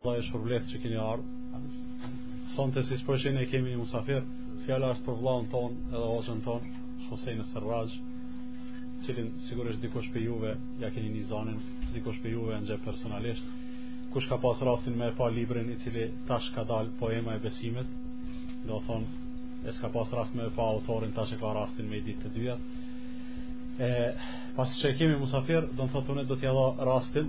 Allahu ju shpërbleftë që keni ardhë. Sonte siç po shihni e kemi një musafir, fjala është për vllaun tonë edhe hoxhën tonë, Husejn Serraj, të cilin sigurisht dikush prej juve, ja keni ni zanin, dikush prej juve e njeh personalisht. Kush ka pas rastin me e pa librin i cili tash ka dal poema e besimit, domethënë, e s'ka pas rast me e pa autorin tash e ka rastin me i ditë të dyja. E, pasi që e kemi musafir, do të thotë unë do t'ja jap rastin,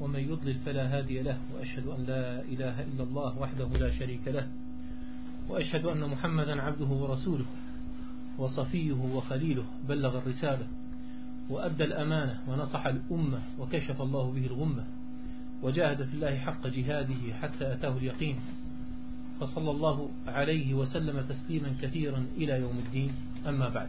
ومن يضلل فلا هادي له وأشهد أن لا إله إلا الله وحده لا شريك له وأشهد أن محمدا عبده ورسوله وصفيه وخليله بلغ الرسالة وأدى الأمانة ونصح الأمة وكشف الله به الغمة وجاهد في الله حق جهاده حتى أتاه اليقين فصلى الله عليه وسلم تسليما كثيرا إلى يوم الدين أما بعد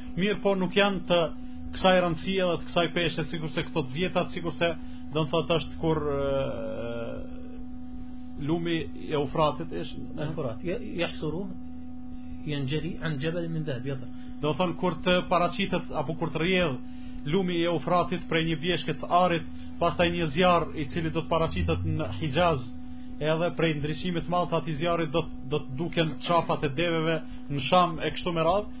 Mirëpo nuk janë të kësaj rëndësie dhe të kësaj peshe, sikurse këto të dhjetat, sikurse do të thotë është kur e, lumi i Eufratit, nehrul Furat, jahsuru, a jexhri, an xhebelin min dheheb. Domethënë kur të paraqitet, apo kur të rrjedhë, lumi i Eufratit prej një bjeshke të arit, pastaj një zjarr i cili do të paraqitet në Hixhaz, edhe prej ndriçimit të madh të atij zjarrit do të duken qafat e deveve në Sham e kështu me radhë,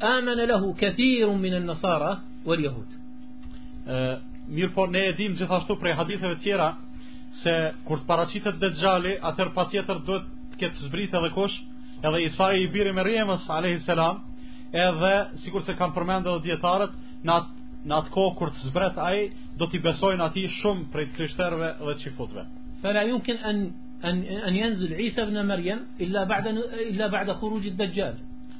Amene lehu kethirun minen nesara vel jehud Mirëpo ne e dimë gjithashtu prej haditheve tjera Se kur të paraqitet dexhali Atëherë patjetër do të ketë zbritë edhe kush Edhe Isai i biri i Merjemes alejhi selam Edhe sikurse kanë përmendë edhe dijetarët Në atë në atë kohë kur të zbret ai do t'i besojnë atij shumë prej krishterëve dhe çifutëve. Fa la yumkin an an an yanzil Isa ibn Maryam illa ba'da illa ba'da khuruj ad-dajjal.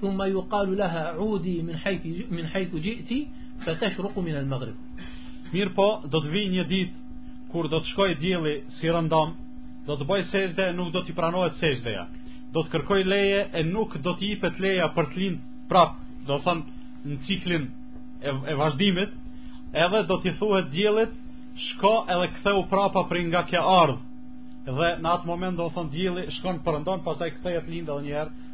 thumma yuqalu laha irji'i min haythu min haythu ji'ti fatashruqu min al-maghrib mirëpo do të vijë një ditë kur do të shkojë dielli si rëndom do të bëjë sexhde nuk do t'i pranohet sexhdeja do të kërkojë leje e nuk do t'i jepet leja për të lind prap domethënë në ciklin e, e vazhdimit edhe do t'i thuhet diellit shko edhe ktheu prapa për nga ke ardh dhe në atë moment domethënë dielli shkon perëndon pastaj kthehet lind edhe një herë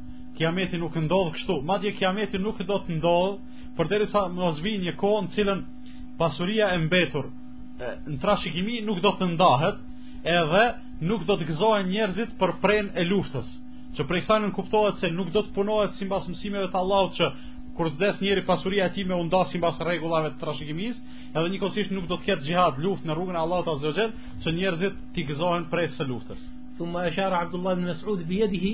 Kiameti nuk ndodh kështu. Madje kiameti nuk do të ndodh përderisa mos vi një kohë në të cilën pasuria e mbetur në trashëgimi nuk do të ndahet, edhe nuk do të gëzohen njerëzit për prenë e luftës. Që prej kësaj nënkuptohet se nuk do të punohet sipas mësimeve të Allahut që kur të des njëri pasuria e tij me u nda simbas rregullave të trashëgimisë, edhe njëkohësisht nuk do të ketë xhihad luftë në rrugën e Allahut azze ue xhel, që njerëzit t'i gëzohen presë së luftës. Thumma ashara Abdullah ibn Mas'ud bi yadihi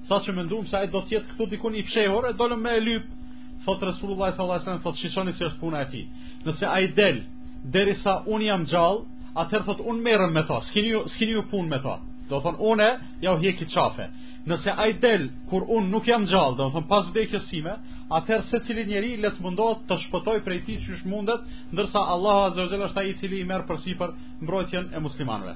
sa që menduam se ai do të jetë këtu diku i fshehur e dolëm me lyp thot Resulullah sallallahu alaihi wasallam thot shiqoni si është puna e tij nëse ai del derisa un jam gjall atëherë thot un merrem me ta s'kini ju s'kini ju punë me ta domethënë unë ja u hjeki qafe nëse ai del kur un nuk jam gjall domethënë pas vdekjes sime atëherë secili njeri le të mundohet të shpëtojë prej tij qysh mundet ndërsa Allahu azza wa jalla është ai i cili i merr përsipër mbrojtjen e muslimanëve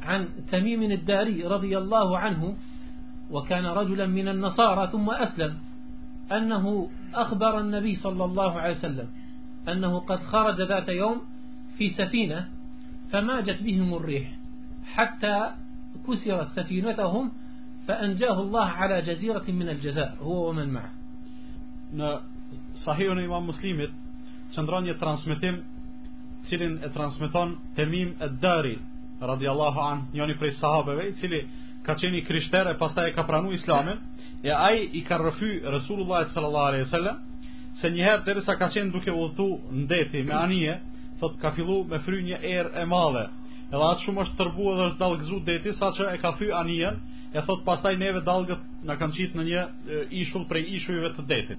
عن تميم الداري رضي الله عنه وكان رجلا من النصارى ثم أسلم أنه أخبر النبي صلى الله عليه وسلم أنه قد خرج ذات يوم في سفينة فماجت بهم الريح حتى كسرت سفينتهم فأنجاه الله على جزيرة من الجزاء هو ومن معه صحيح أن إمام مسلم شندران يترانسمتين cilin e transmeton Temim ed-Dari radiallahu an njoni prej sahabeve i cili ka qen i krishterë e pastaj e ka pranu islamin e ai i ka rrëfy Resulullahit sallallahu alaihi sallam se njëherë derisa ka qenë duke udhëtu në deti me anije thot ka fillu me fry një erë e madhe edhe atë shumë është tërbu edhe është dallgëzu deti saqë e ka thy anijen e thot pastaj neve dallgët na kanë qitë në një ishull prej ishujve të detit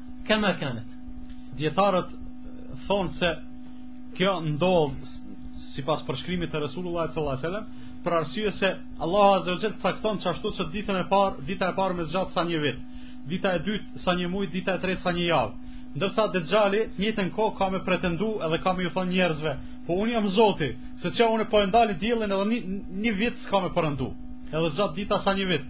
Kema kanët. Dijetarët thonë se kjo ndodh sipas përshkrimit të Resulullah sallallahu alaihi wasallam, për arsye se Allahu azza wa jall cakton qashtu që ditën e parë, dita e parë me zgjat sa një vit, dita e dytë sa një muaj, dita e tretë sa një javë. Ndërsa Dexhali në njëjtën kohë ka me pretendu edhe ka me ju thonë njerëzve, po unë jam Zoti, se qe unë po e ndali diellin edhe një, një vit s'ka me perëndu. Edhe zgjat dita sa një vit.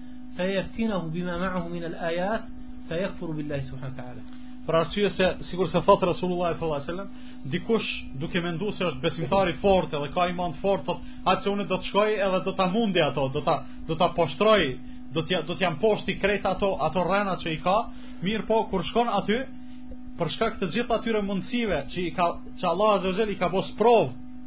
fa yaftinahu bima ma'ahu min al-ayat fa yakfuru billahi subhanahu wa ta'ala për arsye se sikurse thot Rasulullah sallallahu alaihi wasallam dikush duke menduar se është besimtar i fortë dhe ka iman të fortë thot atë unë do të shkoj edhe do ta mundi atë do ta do ta poshtroj do të do t'ja mposhti krejt ato ato rrena që i ka mirëpo kur shkon aty për shkak të gjitha atyre mundësive që i ka që Allah azza i ka bo sprovë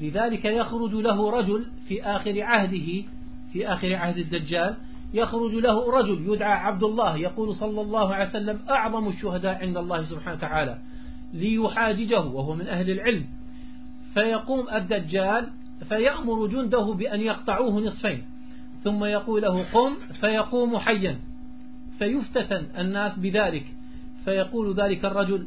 لذلك يخرج له رجل في آخر عهده في آخر عهد الدجال يخرج له رجل يدعى عبد الله يقول صلى الله عليه وسلم أعظم الشهداء عند الله سبحانه وتعالى ليحاججه وهو من أهل العلم فيقوم الدجال فيأمر جنده بأن يقطعوه نصفين ثم يقول له قم فيقوم حيا فيفتتن الناس بذلك فيقول ذلك الرجل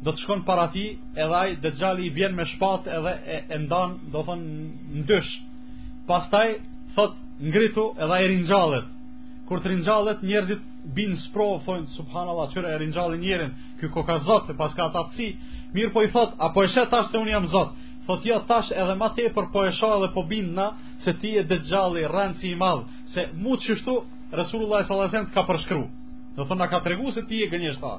do të shkon para tij edhe ai dexhali i vjen me shpatë edhe e, e ndan do thon n'dysh pastaj thot ngritu edhe ai ringjallet kur të ringjallet njerëzit bin n'sprovë thon subhanallahu qyre e ringjalli njerin ky koka zot e paska ata ti mirëpo i thot a po e sheh tash se un jam zot thot jo tash edhe më tepër po e shoh edhe po bindna se ti je dexhali rrenci i madh se mu qështu Resulullah sallallahu alaihi wasallam ka përshkruar do thon na ka tregu se ti je gënjeshtar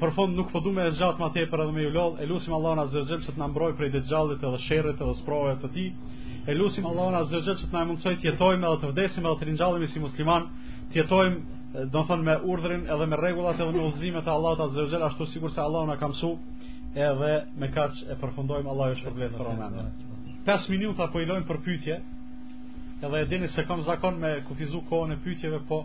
Për fund nuk po du me e zgjat ma tepër edhe me ju lodh. E lusim Allahun azza xhel që të na mbrojë prej dexhallit edhe sherrit edhe sprovave të tij. E lusim Allahun azza xhel që të na mundësoj të jetojmë edhe të vdesim edhe të ringjallemi si musliman, të jetojmë do të thotë me urdhrin edhe me rregullat edhe me udhëzimet e Allahut azza xhel ashtu sikurse Allahu na ka mësu edhe me kaq e përfundojmë Allahu është problem në Romanë. 5 minuta po i lojmë për pyetje. Edhe e dini se kam zakon me kufizu kohën e pyetjeve, po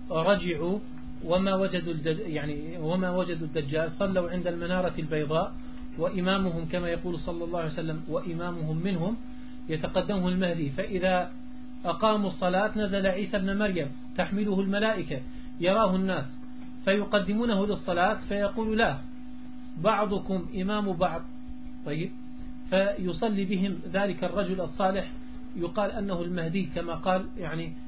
رجعوا وما وجدوا يعني وما وجدوا الدجال صلوا عند المنارة البيضاء وإمامهم كما يقول صلى الله عليه وسلم وإمامهم منهم يتقدمه المهدي فإذا أقاموا الصلاة نزل عيسى بن مريم تحمله الملائكة يراه الناس فيقدمونه للصلاة فيقول لا بعضكم إمام بعض طيب فيصلي بهم ذلك الرجل الصالح يقال أنه المهدي كما قال يعني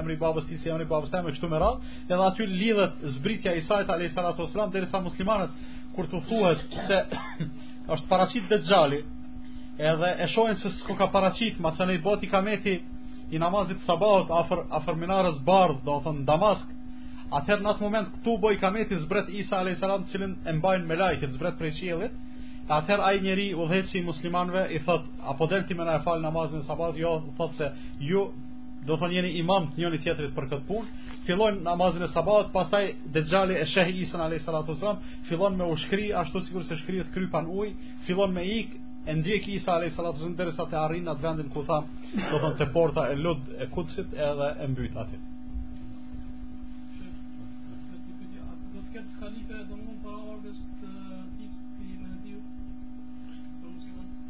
emri i babës tij si emri i babës tem kështu me radh, edhe aty lidhet zbritja e Isait alayhis salatu wasalam derisa muslimanët kur tu thuhet se është paraqit Dexhali, edhe e shohin se s'ka ka paraqit, masi ne bohet ikameti i namazit sabahut afër afër minarës bardh, do thon Damask. Atëherë në atë moment kur t'bohet ikameti zbret Isa alayhis salam, të cilin e mbajnë melaqet, zbret prej qiellit. Atëherë ai njeri udhëheqësi i muslimanëve i thot, a po del ti me na e fal namazin e sabahut? Jo, thot se ju do thonë jeni imam të njëri-tjetrit për këtë punë, fillojnë namazin e sabahut, pastaj Dexhali e sheh Isën alayhis salatu wasalam, fillon me u shkri ashtu sikur se shkrihet krypa n'ujë, fillon me ik e ndjek Isa alayhis salatu wasalam derisa e arrin n'at vendin ku tha, do thonë te porta e Ludd e Kudsit edhe e mbyt atë. Këtë kalife e domethënë paraardhës të